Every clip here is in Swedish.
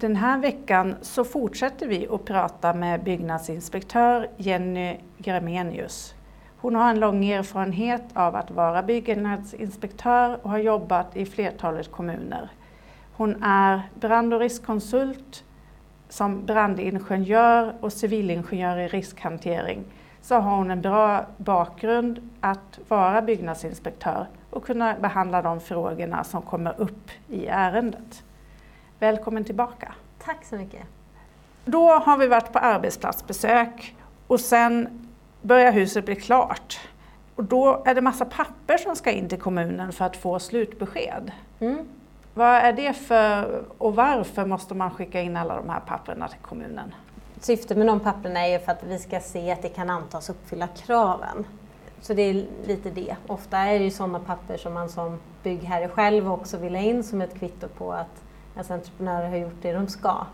Den här veckan så fortsätter vi att prata med byggnadsinspektör Jenny Gramenius. Hon har en lång erfarenhet av att vara byggnadsinspektör och har jobbat i flertalet kommuner. Hon är brand och riskkonsult, som brandingenjör och civilingenjör i riskhantering så har hon en bra bakgrund att vara byggnadsinspektör och kunna behandla de frågorna som kommer upp i ärendet. Välkommen tillbaka. Tack så mycket. Då har vi varit på arbetsplatsbesök och sen börjar huset bli klart. Och då är det massa papper som ska in till kommunen för att få slutbesked. Mm. Vad är det för och varför måste man skicka in alla de här papperna till kommunen? Syftet med de papperna är för att vi ska se att det kan antas uppfylla kraven. Så det är lite det. Ofta är det ju sådana papper som man som byggherre själv också vill ha in som ett kvitto på att alltså entreprenörer har gjort det de ska.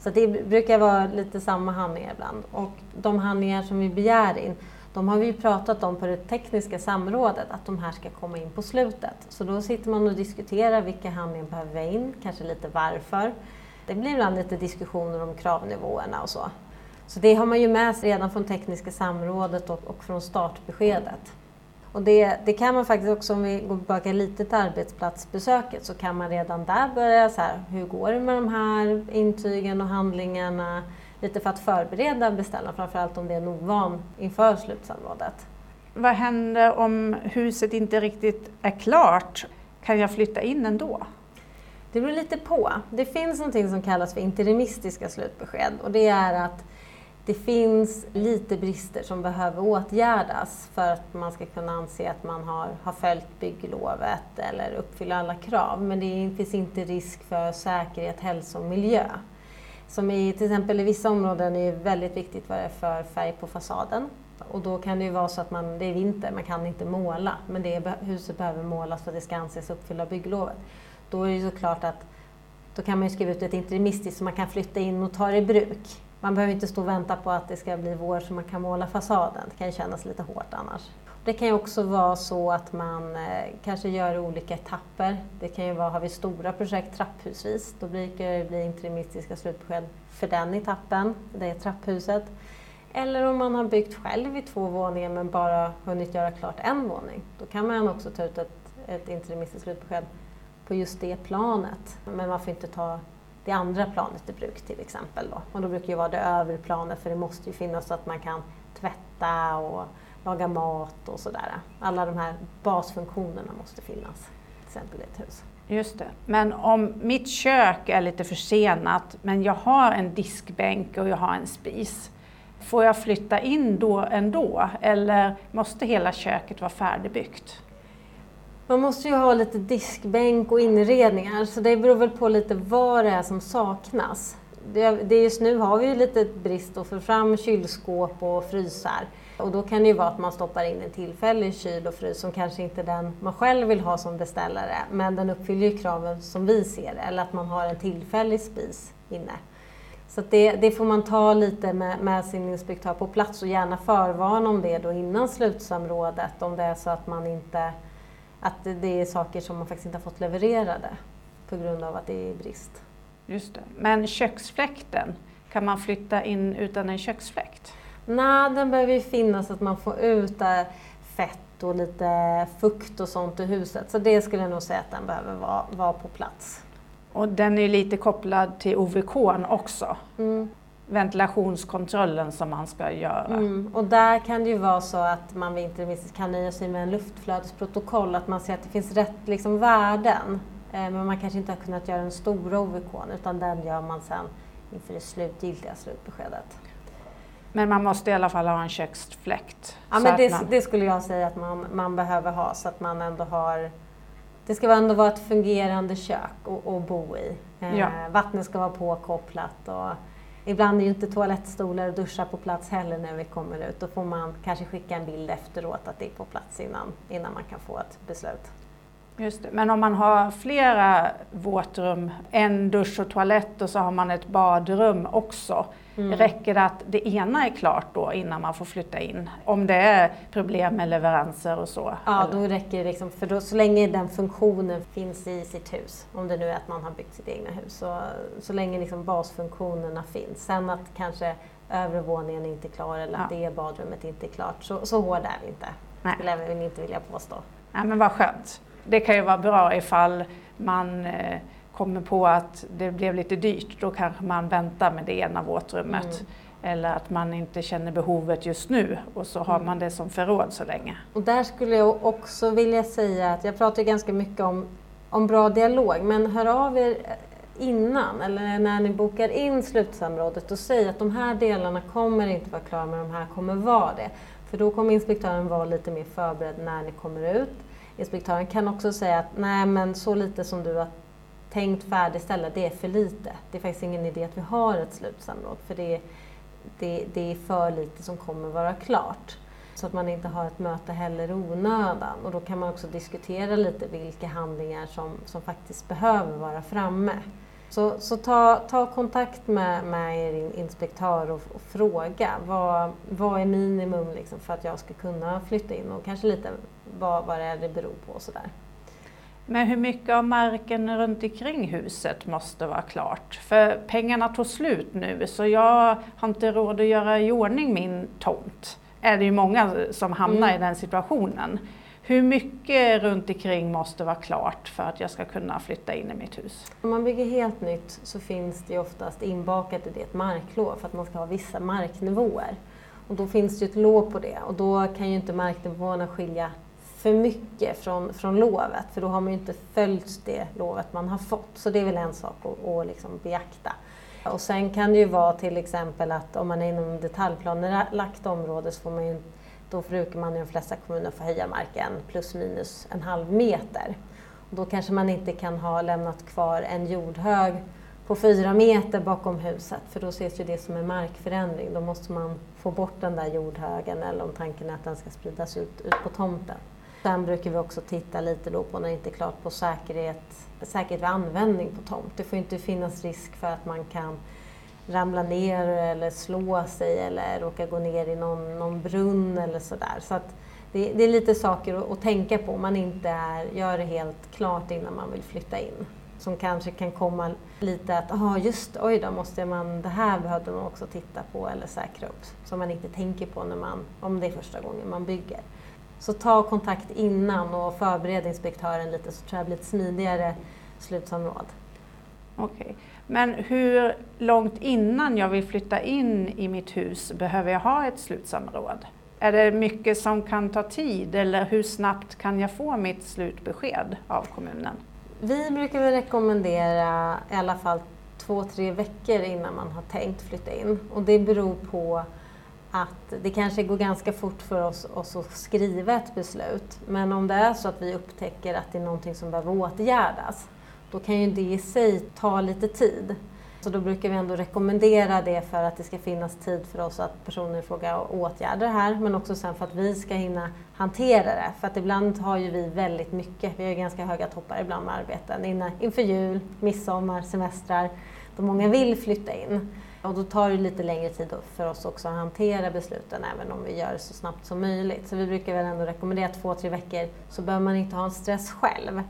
Så det brukar vara lite samma handlingar ibland. Och de handlingar som vi begär in, de har vi ju pratat om på det tekniska samrådet, att de här ska komma in på slutet. Så då sitter man och diskuterar vilka handlingar behöver vi in, kanske lite varför. Det blir ibland lite diskussioner om kravnivåerna och så. Så det har man ju med sig redan från tekniska samrådet och, och från startbeskedet. Och det, det, kan man faktiskt också, om vi går tillbaka lite till arbetsplatsbesöket, så kan man redan där börja så här, hur går det med de här intygen och handlingarna? Lite för att förbereda beställaren, framförallt om det är en ovan inför slutsamrådet. Vad händer om huset inte riktigt är klart? Kan jag flytta in ändå? Det beror lite på. Det finns något som kallas för interimistiska slutbesked och det är att det finns lite brister som behöver åtgärdas för att man ska kunna anse att man har, har följt bygglovet eller uppfyller alla krav. Men det finns inte risk för säkerhet, hälsa och miljö. Som i till exempel i vissa områden är det väldigt viktigt vad det är för färg på fasaden. Och då kan det ju vara så att man, det är vinter, man kan inte måla, men det huset behöver målas för att det ska anses uppfylla bygglovet. Då är det såklart att då kan man ju skriva ut ett interimistiskt så man kan flytta in och ta det i bruk. Man behöver inte stå och vänta på att det ska bli vår så man kan måla fasaden. Det kan ju kännas lite hårt annars. Det kan ju också vara så att man eh, kanske gör olika etapper. Det kan ju vara, har vi stora projekt trapphusvis, då brukar det bli interimistiska slutbesked för den etappen, det är trapphuset. Eller om man har byggt själv i två våningar men bara hunnit göra klart en våning. Då kan man också ta ut ett, ett interimistiskt slutbesked på just det planet. Men man får inte ta det andra planet i bruk till exempel. Då. Och då brukar det vara det övre planet för det måste ju finnas så att man kan tvätta och laga mat och sådär. Alla de här basfunktionerna måste finnas till exempel i ett hus. Just det. Men om mitt kök är lite försenat men jag har en diskbänk och jag har en spis. Får jag flytta in då ändå eller måste hela köket vara färdigbyggt? Man måste ju ha lite diskbänk och inredningar så det beror väl på lite vad det är som saknas. Det, det just nu har vi ju lite brist att få fram kylskåp och frysar. Och då kan det ju vara att man stoppar in en tillfällig kyl och frys som kanske inte är den man själv vill ha som beställare, men den uppfyller ju kraven som vi ser Eller att man har en tillfällig spis inne. Så det, det, får man ta lite med, med, sin inspektör på plats och gärna förvarna om det då innan slutsamrådet om det är så att man inte att det är saker som man faktiskt inte har fått levererade på grund av att det är brist. Just det. Men köksfläkten, kan man flytta in utan en köksfläkt? Nej, den behöver ju finnas så att man får ut fett och lite fukt och sånt i huset. Så det skulle jag nog säga att den behöver vara, vara på plats. Och den är lite kopplad till OVK också. Mm ventilationskontrollen som man ska göra. Mm. Och där kan det ju vara så att man inte kan nöja sig med en luftflödesprotokoll, att man ser att det finns rätt liksom, värden. Eh, men man kanske inte har kunnat göra den stora OVK utan den gör man sen inför det slutgiltiga slutbeskedet. Men man måste i alla fall ha en köksfläkt? Ja, men det, man... det, skulle jag säga att man, man behöver ha så att man ändå har det ska ändå vara ett fungerande kök att bo i. Eh, ja. Vattnet ska vara påkopplat och Ibland är ju inte toalettstolar och duschar på plats heller när vi kommer ut. Då får man kanske skicka en bild efteråt att det är på plats innan, innan man kan få ett beslut. Just det. Men om man har flera våtrum, en dusch och toalett och så har man ett badrum också. Mm. Räcker det att det ena är klart då innan man får flytta in? Om det är problem med leveranser och så? Ja, eller? då räcker det liksom, för då, så länge den funktionen finns i sitt hus, om det nu är att man har byggt sitt egna hus, så, så länge liksom basfunktionerna finns. Sen att kanske övre våningen inte är klar eller ja. att det badrummet inte är klart, så, så hård är vi inte. Nej. skulle jag inte vilja påstå. Nej, men vad skönt. Det kan ju vara bra ifall man eh, kommer på att det blev lite dyrt, då kanske man väntar med det ena våtrummet. Mm. Eller att man inte känner behovet just nu och så har mm. man det som förråd så länge. Och där skulle jag också vilja säga att jag pratar ganska mycket om, om bra dialog, men hör av er innan eller när ni bokar in slutsamrådet och säg att de här delarna kommer inte vara klara men de här kommer vara det. För då kommer inspektören vara lite mer förberedd när ni kommer ut. Inspektören kan också säga att nej men så lite som du har tänkt färdigställa, det är för lite. Det är faktiskt ingen idé att vi har ett slutsamråd för det, det, det är för lite som kommer vara klart. Så att man inte har ett möte heller i onödan. Och då kan man också diskutera lite vilka handlingar som, som faktiskt behöver vara framme. Så, så ta, ta kontakt med, med er inspektör och, och fråga vad, vad är minimum liksom för att jag ska kunna flytta in och kanske lite vad, vad det är det beror på och sådär. Men hur mycket av marken runt omkring huset måste vara klart? För pengarna tog slut nu så jag har inte råd att göra i ordning min tomt. Är det ju många som hamnar mm. i den situationen. Hur mycket runt omkring måste vara klart för att jag ska kunna flytta in i mitt hus? Om man bygger helt nytt så finns det oftast inbakat i det ett marklov för att man ska ha vissa marknivåer. Och då finns det ett lov på det och då kan ju inte marknivåerna skilja för mycket från, från lovet för då har man ju inte följt det lovet man har fått. Så det är väl en sak att, att liksom beakta. Och sen kan det ju vara till exempel att om man är inom detaljplanelagt område så får man ju då brukar man i de flesta kommuner få höja marken plus minus en halv meter. Och då kanske man inte kan ha lämnat kvar en jordhög på fyra meter bakom huset för då ses ju det som en markförändring. Då måste man få bort den där jordhögen eller om tanken är att den ska spridas ut, ut på tomten. Sen brukar vi också titta lite då på när det inte är klart på säkerhet, säkerhet vid användning på tomt. Det får inte finnas risk för att man kan ramla ner eller slå sig eller råka gå ner i någon, någon brunn eller sådär. Så att det, det, är lite saker att, att, tänka på om man inte är, gör det helt klart innan man vill flytta in. Som kanske kan komma lite att, ja just oj då, måste man, det här behövde man också titta på eller säkra upp. Som man inte tänker på när man, om det är första gången man bygger. Så ta kontakt innan och förbered inspektören lite så tror jag det blir ett smidigare slutsamråd. Okej. Okay. Men hur långt innan jag vill flytta in i mitt hus behöver jag ha ett slutsamråd? Är det mycket som kan ta tid eller hur snabbt kan jag få mitt slutbesked av kommunen? Vi brukar väl rekommendera i alla fall två, tre veckor innan man har tänkt flytta in. Och det beror på att det kanske går ganska fort för oss, oss att skriva ett beslut. Men om det är så att vi upptäcker att det är någonting som behöver åtgärdas, då kan ju det i sig ta lite tid. Så då brukar vi ändå rekommendera det för att det ska finnas tid för oss att personer frågar åtgärder här, men också sen för att vi ska hinna hantera det. För att ibland har ju vi väldigt mycket, vi har ju ganska höga toppar ibland med arbeten inför jul, midsommar, semestrar, då många vill flytta in. Och då tar det lite längre tid för oss också att hantera besluten även om vi gör det så snabbt som möjligt. Så vi brukar väl ändå rekommendera två, tre veckor så behöver man inte ha en stress själv.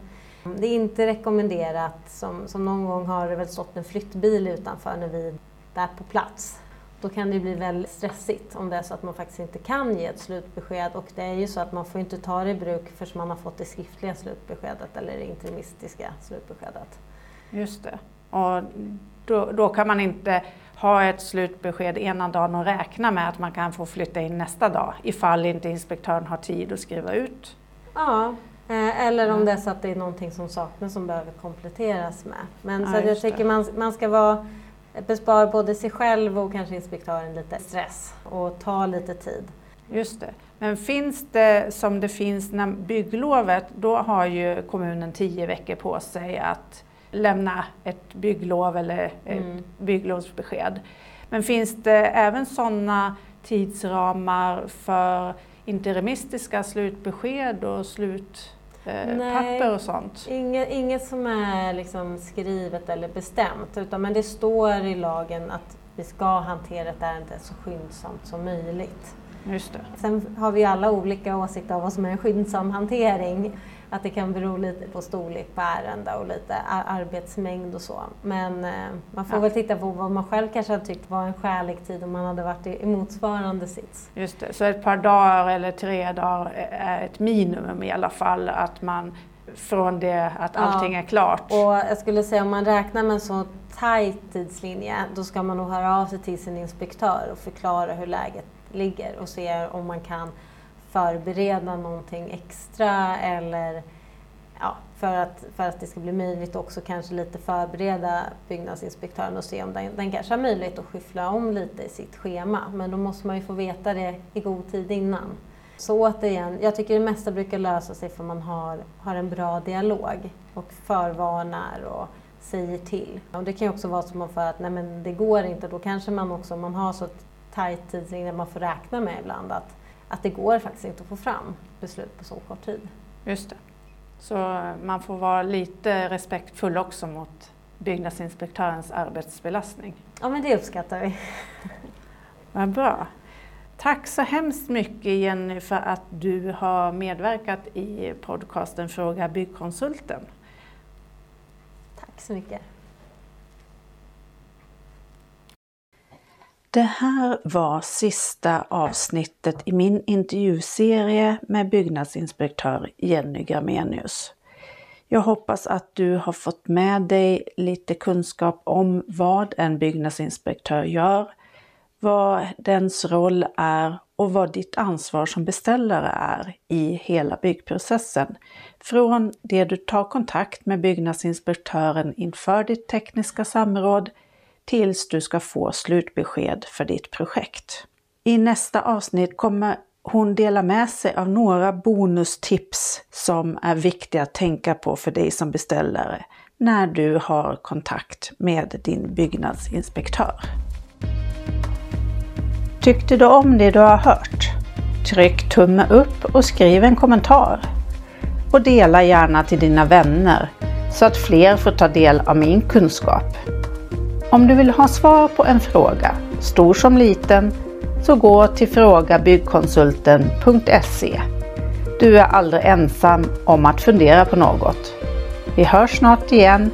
Det är inte rekommenderat, som, som någon gång har det väl stått en flyttbil utanför när vi är på plats. Då kan det bli väldigt stressigt om det är så att man faktiskt inte kan ge ett slutbesked och det är ju så att man får inte ta det i bruk förrän man har fått det skriftliga slutbeskedet eller det interimistiska slutbeskedet. Just det. Och då, då kan man inte ha ett slutbesked ena dagen och räkna med att man kan få flytta in nästa dag ifall inte inspektören har tid att skriva ut. Ja, eller om det är så att det är någonting som saknas som behöver kompletteras med. Men ja, så jag tycker man, man ska vara bespara både sig själv och kanske inspektören lite stress och ta lite tid. Just det. Men finns det som det finns när bygglovet, då har ju kommunen tio veckor på sig att lämna ett bygglov eller ett mm. bygglovsbesked. Men finns det även sådana tidsramar för interimistiska slutbesked och slut papper och sånt? Inget, inget som är liksom skrivet eller bestämt, utan, men det står i lagen att vi ska hantera ett ärende så skyndsamt som möjligt. Just det. Sen har vi alla olika åsikter om vad som är en skyndsam hantering. Att det kan bero lite på storlek på ärende och lite arbetsmängd och så. Men eh, man får ja. väl titta på vad man själv kanske har tyckt var en skälig tid om man hade varit i, i motsvarande sits. Just det, så ett par dagar eller tre dagar är ett minimum i alla fall att man från det att allting ja. är klart. Och jag skulle säga om man räknar med en så tajt tidslinje då ska man nog höra av sig till sin inspektör och förklara hur läget ligger och se om man kan förbereda någonting extra eller ja, för, att, för att det ska bli möjligt också kanske lite förbereda byggnadsinspektören och se om den, den kanske har möjlighet att skyffla om lite i sitt schema. Men då måste man ju få veta det i god tid innan. Så återigen, jag tycker det mesta brukar lösa sig för man har, har en bra dialog och förvarnar och säger till. Och det kan ju också vara så att man för att nej men det går inte, då kanske man också, om man har så tajt tidslinje, man får räkna med ibland att att det går faktiskt inte att få fram beslut på så kort tid. Just det. Så man får vara lite respektfull också mot byggnadsinspektörens arbetsbelastning. Ja, men det uppskattar vi. Vad bra. Tack så hemskt mycket Jenny för att du har medverkat i podcasten Fråga Byggkonsulten. Tack så mycket. Det här var sista avsnittet i min intervjuserie med byggnadsinspektör Jenny Gramenius. Jag hoppas att du har fått med dig lite kunskap om vad en byggnadsinspektör gör, vad dens roll är och vad ditt ansvar som beställare är i hela byggprocessen. Från det du tar kontakt med byggnadsinspektören inför ditt tekniska samråd tills du ska få slutbesked för ditt projekt. I nästa avsnitt kommer hon dela med sig av några bonustips som är viktiga att tänka på för dig som beställare när du har kontakt med din byggnadsinspektör. Tyckte du om det du har hört? Tryck tumme upp och skriv en kommentar. Och dela gärna till dina vänner så att fler får ta del av min kunskap. Om du vill ha svar på en fråga, stor som liten, så gå till frågabyggkonsulten.se. Du är aldrig ensam om att fundera på något. Vi hörs snart igen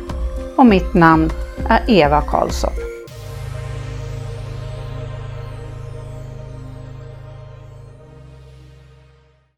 och mitt namn är Eva Karlsson.